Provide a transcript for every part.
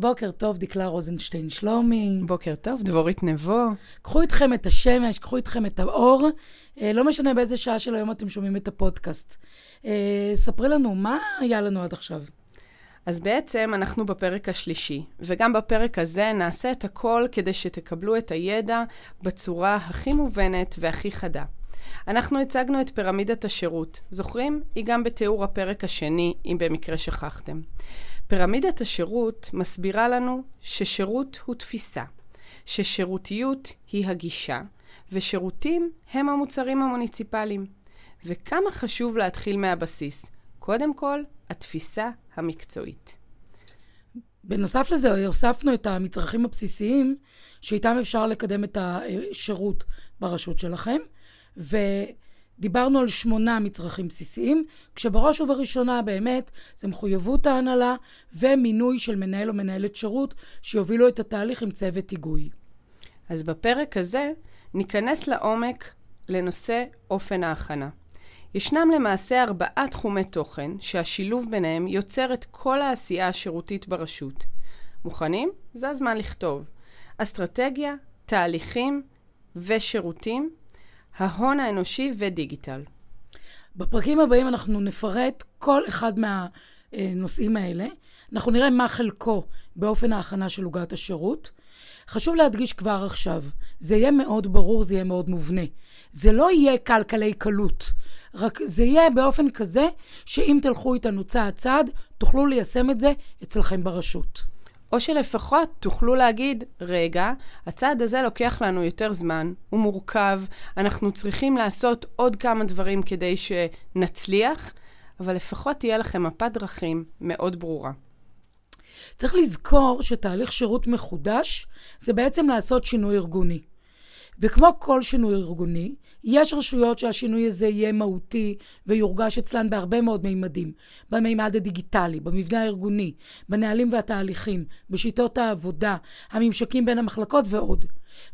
בוקר טוב, דקלה רוזנשטיין שלומי. בוקר טוב, דבורית נבו. קחו איתכם את השמש, קחו איתכם את האור. אה, לא משנה באיזה שעה של היום אתם שומעים את הפודקאסט. אה, ספרי לנו, מה היה לנו עד עכשיו? אז בעצם אנחנו בפרק השלישי, וגם בפרק הזה נעשה את הכל כדי שתקבלו את הידע בצורה הכי מובנת והכי חדה. אנחנו הצגנו את פירמידת השירות. זוכרים? היא גם בתיאור הפרק השני, אם במקרה שכחתם. פירמידת השירות מסבירה לנו ששירות הוא תפיסה, ששירותיות היא הגישה, ושירותים הם המוצרים המוניציפליים. וכמה חשוב להתחיל מהבסיס. קודם כל, התפיסה המקצועית. בנוסף לזה, הוספנו את המצרכים הבסיסיים שאיתם אפשר לקדם את השירות ברשות שלכם, ודיברנו על שמונה מצרכים בסיסיים, כשבראש ובראשונה באמת זה מחויבות ההנהלה ומינוי של מנהל או מנהלת שירות שיובילו את התהליך עם צוות היגוי. אז בפרק הזה ניכנס לעומק לנושא אופן ההכנה. ישנם למעשה ארבעה תחומי תוכן שהשילוב ביניהם יוצר את כל העשייה השירותית ברשות. מוכנים? זה הזמן לכתוב. אסטרטגיה, תהליכים ושירותים, ההון האנושי ודיגיטל. בפרקים הבאים אנחנו נפרט כל אחד מהנושאים האלה. אנחנו נראה מה חלקו באופן ההכנה של עוגת השירות. חשוב להדגיש כבר עכשיו, זה יהיה מאוד ברור, זה יהיה מאוד מובנה. זה לא יהיה כלכלי קלות, רק זה יהיה באופן כזה שאם תלכו איתנו צעד צעד, תוכלו ליישם את זה אצלכם ברשות. או שלפחות תוכלו להגיד, רגע, הצעד הזה לוקח לנו יותר זמן, הוא מורכב, אנחנו צריכים לעשות עוד כמה דברים כדי שנצליח, אבל לפחות תהיה לכם מפת דרכים מאוד ברורה. צריך לזכור שתהליך שירות מחודש זה בעצם לעשות שינוי ארגוני. וכמו כל שינוי ארגוני, יש רשויות שהשינוי הזה יהיה מהותי ויורגש אצלן בהרבה מאוד מימדים. במימד הדיגיטלי, במבנה הארגוני, בנהלים והתהליכים, בשיטות העבודה, הממשקים בין המחלקות ועוד.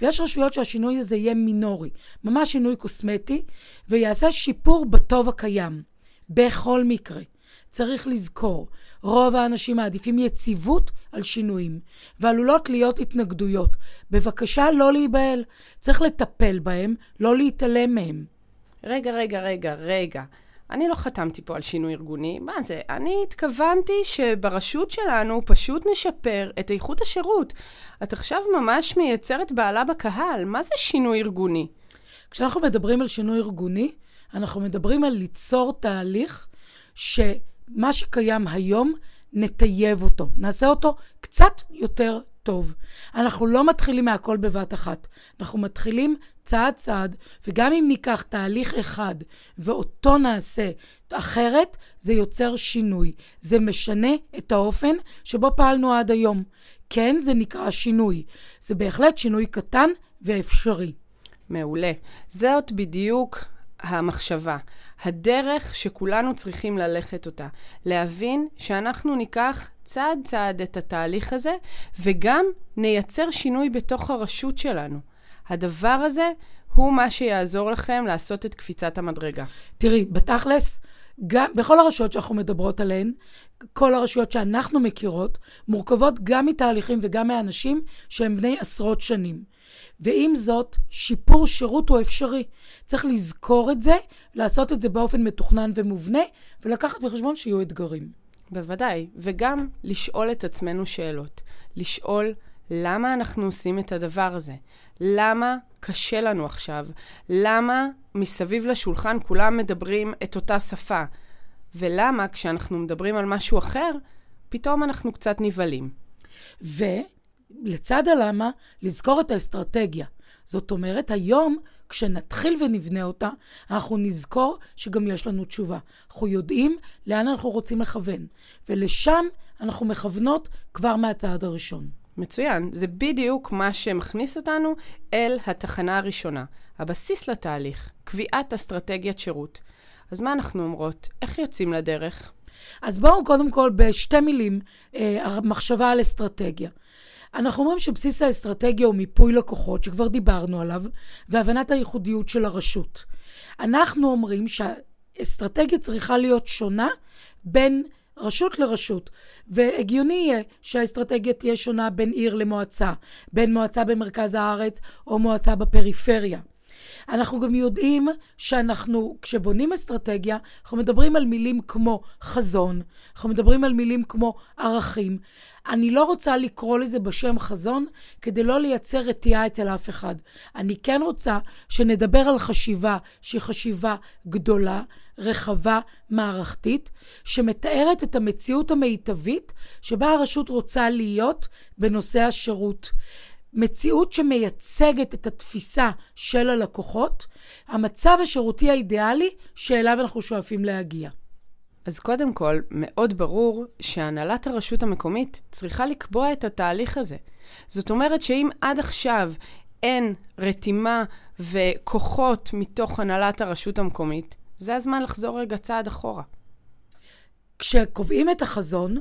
ויש רשויות שהשינוי הזה יהיה מינורי, ממש שינוי קוסמטי, ויעשה שיפור בטוב הקיים. בכל מקרה. צריך לזכור, רוב האנשים מעדיפים יציבות על שינויים, ועלולות להיות התנגדויות. בבקשה לא להיבהל, צריך לטפל בהם, לא להתעלם מהם. רגע, רגע, רגע, רגע. אני לא חתמתי פה על שינוי ארגוני. מה זה? אני התכוונתי שברשות שלנו פשוט נשפר את איכות השירות. את עכשיו ממש מייצרת בעלה בקהל. מה זה שינוי ארגוני? כשאנחנו מדברים על שינוי ארגוני, אנחנו מדברים על ליצור תהליך ש... מה שקיים היום, נטייב אותו. נעשה אותו קצת יותר טוב. אנחנו לא מתחילים מהכל בבת אחת. אנחנו מתחילים צעד צעד, וגם אם ניקח תהליך אחד ואותו נעשה אחרת, זה יוצר שינוי. זה משנה את האופן שבו פעלנו עד היום. כן, זה נקרא שינוי. זה בהחלט שינוי קטן ואפשרי. מעולה. זאת בדיוק המחשבה, הדרך שכולנו צריכים ללכת אותה. להבין שאנחנו ניקח צעד צעד את התהליך הזה, וגם נייצר שינוי בתוך הרשות שלנו. הדבר הזה הוא מה שיעזור לכם לעשות את קפיצת המדרגה. תראי, בתכלס, גם, בכל הרשויות שאנחנו מדברות עליהן, כל הרשויות שאנחנו מכירות, מורכבות גם מתהליכים וגם מאנשים שהם בני עשרות שנים. ועם זאת, שיפור שירות הוא אפשרי. צריך לזכור את זה, לעשות את זה באופן מתוכנן ומובנה, ולקחת בחשבון שיהיו אתגרים. בוודאי, וגם לשאול את עצמנו שאלות. לשאול למה אנחנו עושים את הדבר הזה? למה קשה לנו עכשיו? למה מסביב לשולחן כולם מדברים את אותה שפה? ולמה כשאנחנו מדברים על משהו אחר, פתאום אנחנו קצת נבהלים. ו... לצד הלמה, לזכור את האסטרטגיה. זאת אומרת, היום, כשנתחיל ונבנה אותה, אנחנו נזכור שגם יש לנו תשובה. אנחנו יודעים לאן אנחנו רוצים לכוון, ולשם אנחנו מכוונות כבר מהצעד הראשון. מצוין. זה בדיוק מה שמכניס אותנו אל התחנה הראשונה, הבסיס לתהליך, קביעת אסטרטגיית שירות. אז מה אנחנו אומרות? איך יוצאים לדרך? אז בואו קודם כל בשתי מילים, אה, המחשבה על אסטרטגיה. אנחנו אומרים שבסיס האסטרטגיה הוא מיפוי לקוחות, שכבר דיברנו עליו, והבנת הייחודיות של הרשות. אנחנו אומרים שהאסטרטגיה צריכה להיות שונה בין רשות לרשות, והגיוני יהיה שהאסטרטגיה תהיה שונה בין עיר למועצה, בין מועצה במרכז הארץ או מועצה בפריפריה. אנחנו גם יודעים שאנחנו, כשבונים אסטרטגיה, אנחנו מדברים על מילים כמו חזון, אנחנו מדברים על מילים כמו ערכים. אני לא רוצה לקרוא לזה בשם חזון כדי לא לייצר רתיעה אצל אף אחד. אני כן רוצה שנדבר על חשיבה שהיא חשיבה גדולה, רחבה, מערכתית, שמתארת את המציאות המיטבית שבה הרשות רוצה להיות בנושא השירות. מציאות שמייצגת את התפיסה של הלקוחות, המצב השירותי האידיאלי שאליו אנחנו שואפים להגיע. אז קודם כל, מאוד ברור שהנהלת הרשות המקומית צריכה לקבוע את התהליך הזה. זאת אומרת שאם עד עכשיו אין רתימה וכוחות מתוך הנהלת הרשות המקומית, זה הזמן לחזור רגע צעד אחורה. כשקובעים את החזון,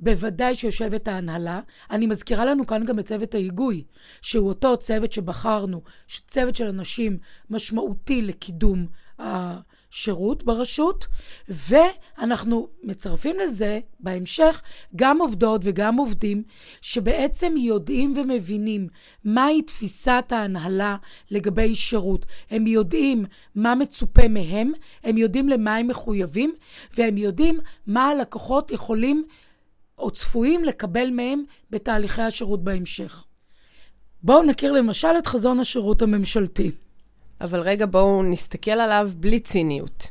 בוודאי שיושבת ההנהלה. אני מזכירה לנו כאן גם את צוות ההיגוי, שהוא אותו צוות שבחרנו, צוות של אנשים משמעותי לקידום השירות ברשות, ואנחנו מצרפים לזה בהמשך גם עובדות וגם עובדים שבעצם יודעים ומבינים מהי תפיסת ההנהלה לגבי שירות. הם יודעים מה מצופה מהם, הם יודעים למה הם מחויבים, והם יודעים מה הלקוחות יכולים או צפויים לקבל מהם בתהליכי השירות בהמשך. בואו נכיר למשל את חזון השירות הממשלתי. אבל רגע, בואו נסתכל עליו בלי ציניות.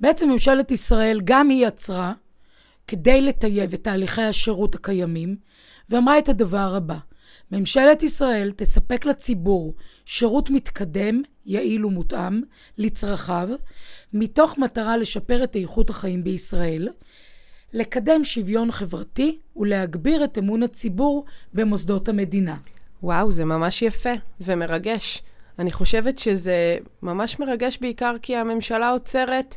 בעצם ממשלת ישראל גם היא יצרה, כדי לטייב את תהליכי השירות הקיימים, ואמרה את הדבר הבא: ממשלת ישראל תספק לציבור שירות מתקדם, יעיל ומותאם לצרכיו, מתוך מטרה לשפר את איכות החיים בישראל, לקדם שוויון חברתי ולהגביר את אמון הציבור במוסדות המדינה. וואו, זה ממש יפה ומרגש. אני חושבת שזה ממש מרגש בעיקר כי הממשלה עוצרת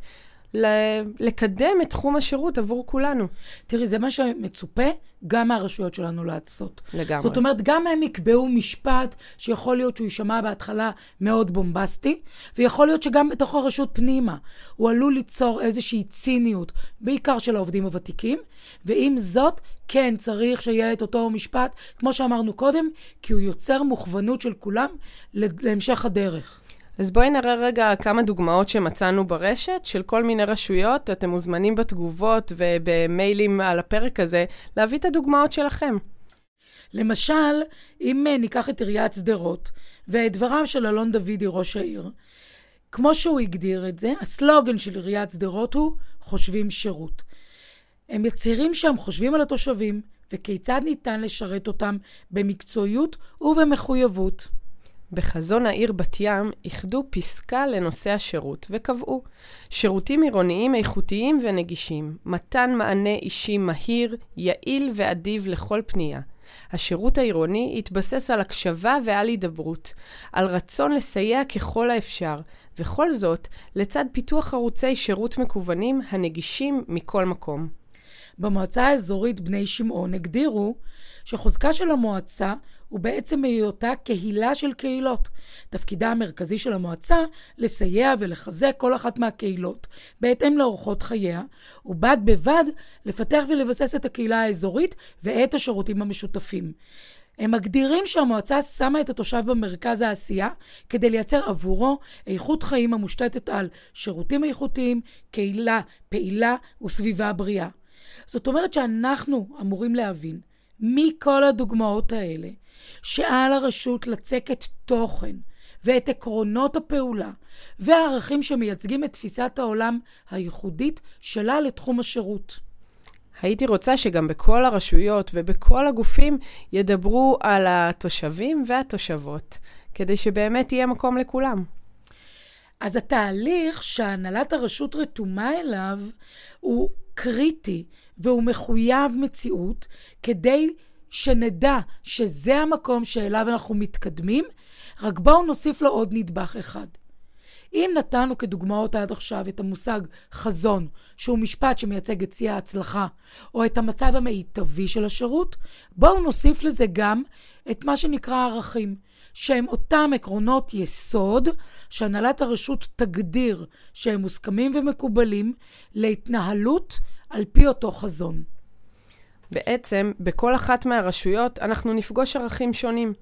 לקדם את תחום השירות עבור כולנו. תראי, זה מה שמצופה גם מהרשויות שלנו לעשות. לגמרי. זאת אומרת, גם הם יקבעו משפט שיכול להיות שהוא יישמע בהתחלה מאוד בומבסטי, ויכול להיות שגם בתוך הרשות פנימה הוא עלול ליצור איזושהי ציניות, בעיקר של העובדים הוותיקים, ועם זאת, כן צריך שיהיה את אותו משפט, כמו שאמרנו קודם, כי הוא יוצר מוכוונות של כולם להמשך הדרך. אז בואי נראה רגע כמה דוגמאות שמצאנו ברשת של כל מיני רשויות. אתם מוזמנים בתגובות ובמיילים על הפרק הזה להביא את הדוגמאות שלכם. למשל, אם אה, ניקח את עיריית שדרות ואת דבריו של אלון דוידי, ראש העיר, כמו שהוא הגדיר את זה, הסלוגן של עיריית שדרות הוא חושבים שירות. הם מצהירים שם, חושבים על התושבים, וכיצד ניתן לשרת אותם במקצועיות ובמחויבות. בחזון העיר בת ים איחדו פסקה לנושא השירות וקבעו שירותים עירוניים איכותיים ונגישים, מתן מענה אישי מהיר, יעיל ואדיב לכל פנייה. השירות העירוני יתבסס על הקשבה ועל הידברות, על רצון לסייע ככל האפשר, וכל זאת לצד פיתוח ערוצי שירות מקוונים הנגישים מכל מקום. במועצה האזורית בני שמעון הגדירו שחוזקה של המועצה הוא בעצם היותה קהילה של קהילות. תפקידה המרכזי של המועצה לסייע ולחזק כל אחת מהקהילות בהתאם לאורחות חייה, ובד בבד לפתח ולבסס את הקהילה האזורית ואת השירותים המשותפים. הם מגדירים שהמועצה שמה את התושב במרכז העשייה כדי לייצר עבורו איכות חיים המושתתת על שירותים איכותיים, קהילה פעילה וסביבה בריאה. זאת אומרת שאנחנו אמורים להבין מכל הדוגמאות האלה שעל הרשות לצקת תוכן ואת עקרונות הפעולה והערכים שמייצגים את תפיסת העולם הייחודית שלה לתחום השירות. הייתי רוצה שגם בכל הרשויות ובכל הגופים ידברו על התושבים והתושבות, כדי שבאמת יהיה מקום לכולם. אז התהליך שהנהלת הרשות רתומה אליו הוא קריטי והוא מחויב מציאות כדי שנדע שזה המקום שאליו אנחנו מתקדמים, רק בואו נוסיף לו עוד נדבך אחד. אם נתנו כדוגמאות עד עכשיו את המושג חזון, שהוא משפט שמייצג את שיא ההצלחה, או את המצב המיטבי של השירות, בואו נוסיף לזה גם את מה שנקרא ערכים, שהם אותם עקרונות יסוד שהנהלת הרשות תגדיר שהם מוסכמים ומקובלים להתנהלות על פי אותו חזון. בעצם, בכל אחת מהרשויות אנחנו נפגוש ערכים שונים.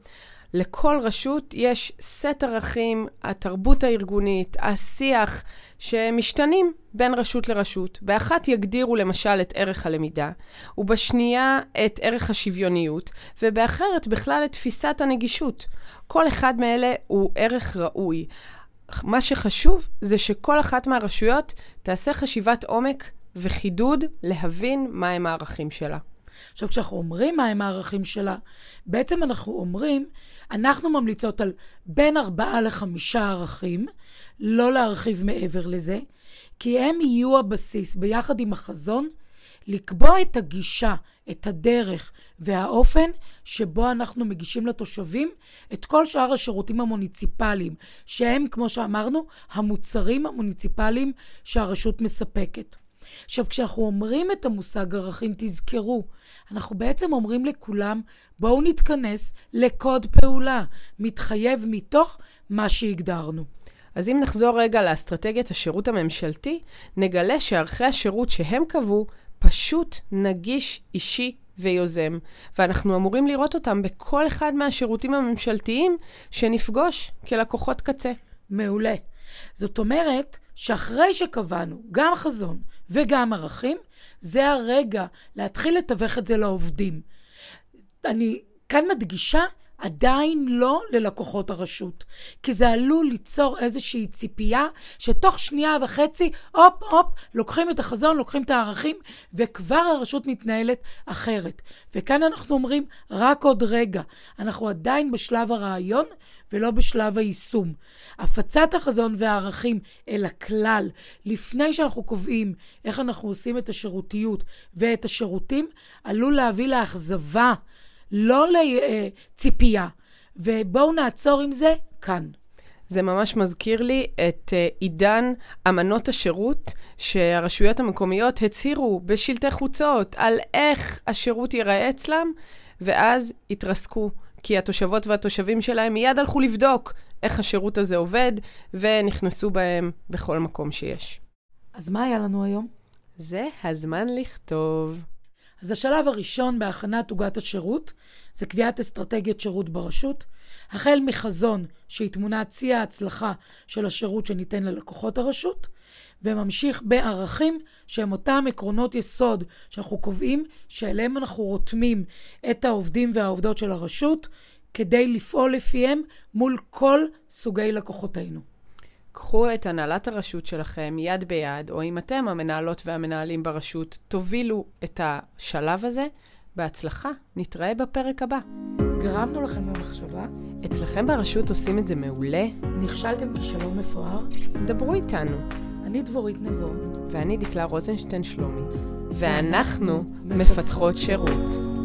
לכל רשות יש סט ערכים, התרבות הארגונית, השיח, שמשתנים בין רשות לרשות. באחת יגדירו למשל את ערך הלמידה, ובשנייה את ערך השוויוניות, ובאחרת בכלל את תפיסת הנגישות. כל אחד מאלה הוא ערך ראוי. מה שחשוב זה שכל אחת מהרשויות תעשה חשיבת עומק וחידוד להבין מהם הערכים שלה. עכשיו, כשאנחנו אומרים מהם הערכים שלה, בעצם אנחנו אומרים, אנחנו ממליצות על בין ארבעה לחמישה ערכים, לא להרחיב מעבר לזה, כי הם יהיו הבסיס, ביחד עם החזון, לקבוע את הגישה, את הדרך והאופן שבו אנחנו מגישים לתושבים את כל שאר השירותים המוניציפליים, שהם, כמו שאמרנו, המוצרים המוניציפליים שהרשות מספקת. עכשיו, כשאנחנו אומרים את המושג ערכים, תזכרו, אנחנו בעצם אומרים לכולם, בואו נתכנס לקוד פעולה, מתחייב מתוך מה שהגדרנו. אז אם נחזור רגע לאסטרטגיית השירות הממשלתי, נגלה שערכי השירות שהם קבעו פשוט נגיש, אישי ויוזם, ואנחנו אמורים לראות אותם בכל אחד מהשירותים הממשלתיים שנפגוש כלקוחות קצה. מעולה. זאת אומרת שאחרי שקבענו גם חזון וגם ערכים, זה הרגע להתחיל לתווך את זה לעובדים. אני כאן מדגישה עדיין לא ללקוחות הרשות, כי זה עלול ליצור איזושהי ציפייה שתוך שנייה וחצי, הופ, הופ, לוקחים את החזון, לוקחים את הערכים, וכבר הרשות מתנהלת אחרת. וכאן אנחנו אומרים, רק עוד רגע, אנחנו עדיין בשלב הרעיון ולא בשלב היישום. הפצת החזון והערכים אל הכלל, לפני שאנחנו קובעים איך אנחנו עושים את השירותיות ואת השירותים, עלול להביא לאכזבה. לא לציפייה. ובואו נעצור עם זה כאן. זה ממש מזכיר לי את uh, עידן אמנות השירות, שהרשויות המקומיות הצהירו בשלטי חוצות על איך השירות ייראה אצלם, ואז התרסקו, כי התושבות והתושבים שלהם מיד הלכו לבדוק איך השירות הזה עובד, ונכנסו בהם בכל מקום שיש. אז מה היה לנו היום? זה הזמן לכתוב. אז השלב הראשון בהכנת עוגת השירות זה קביעת אסטרטגיית שירות ברשות, החל מחזון שהיא תמונת שיא ההצלחה של השירות שניתן ללקוחות הרשות, וממשיך בערכים שהם אותם עקרונות יסוד שאנחנו קובעים שאליהם אנחנו רותמים את העובדים והעובדות של הרשות כדי לפעול לפיהם מול כל סוגי לקוחותינו. קחו את הנהלת הרשות שלכם יד ביד, או אם אתם המנהלות והמנהלים ברשות, תובילו את השלב הזה. בהצלחה, נתראה בפרק הבא. גרמנו לכם במחשבה? אצלכם ברשות עושים את זה מעולה? נכשלתם כישלון מפואר? דברו איתנו. אני דבורית נבו. ואני דקלה רוזנשטיין שלומי. ואנחנו מפתחות שירות.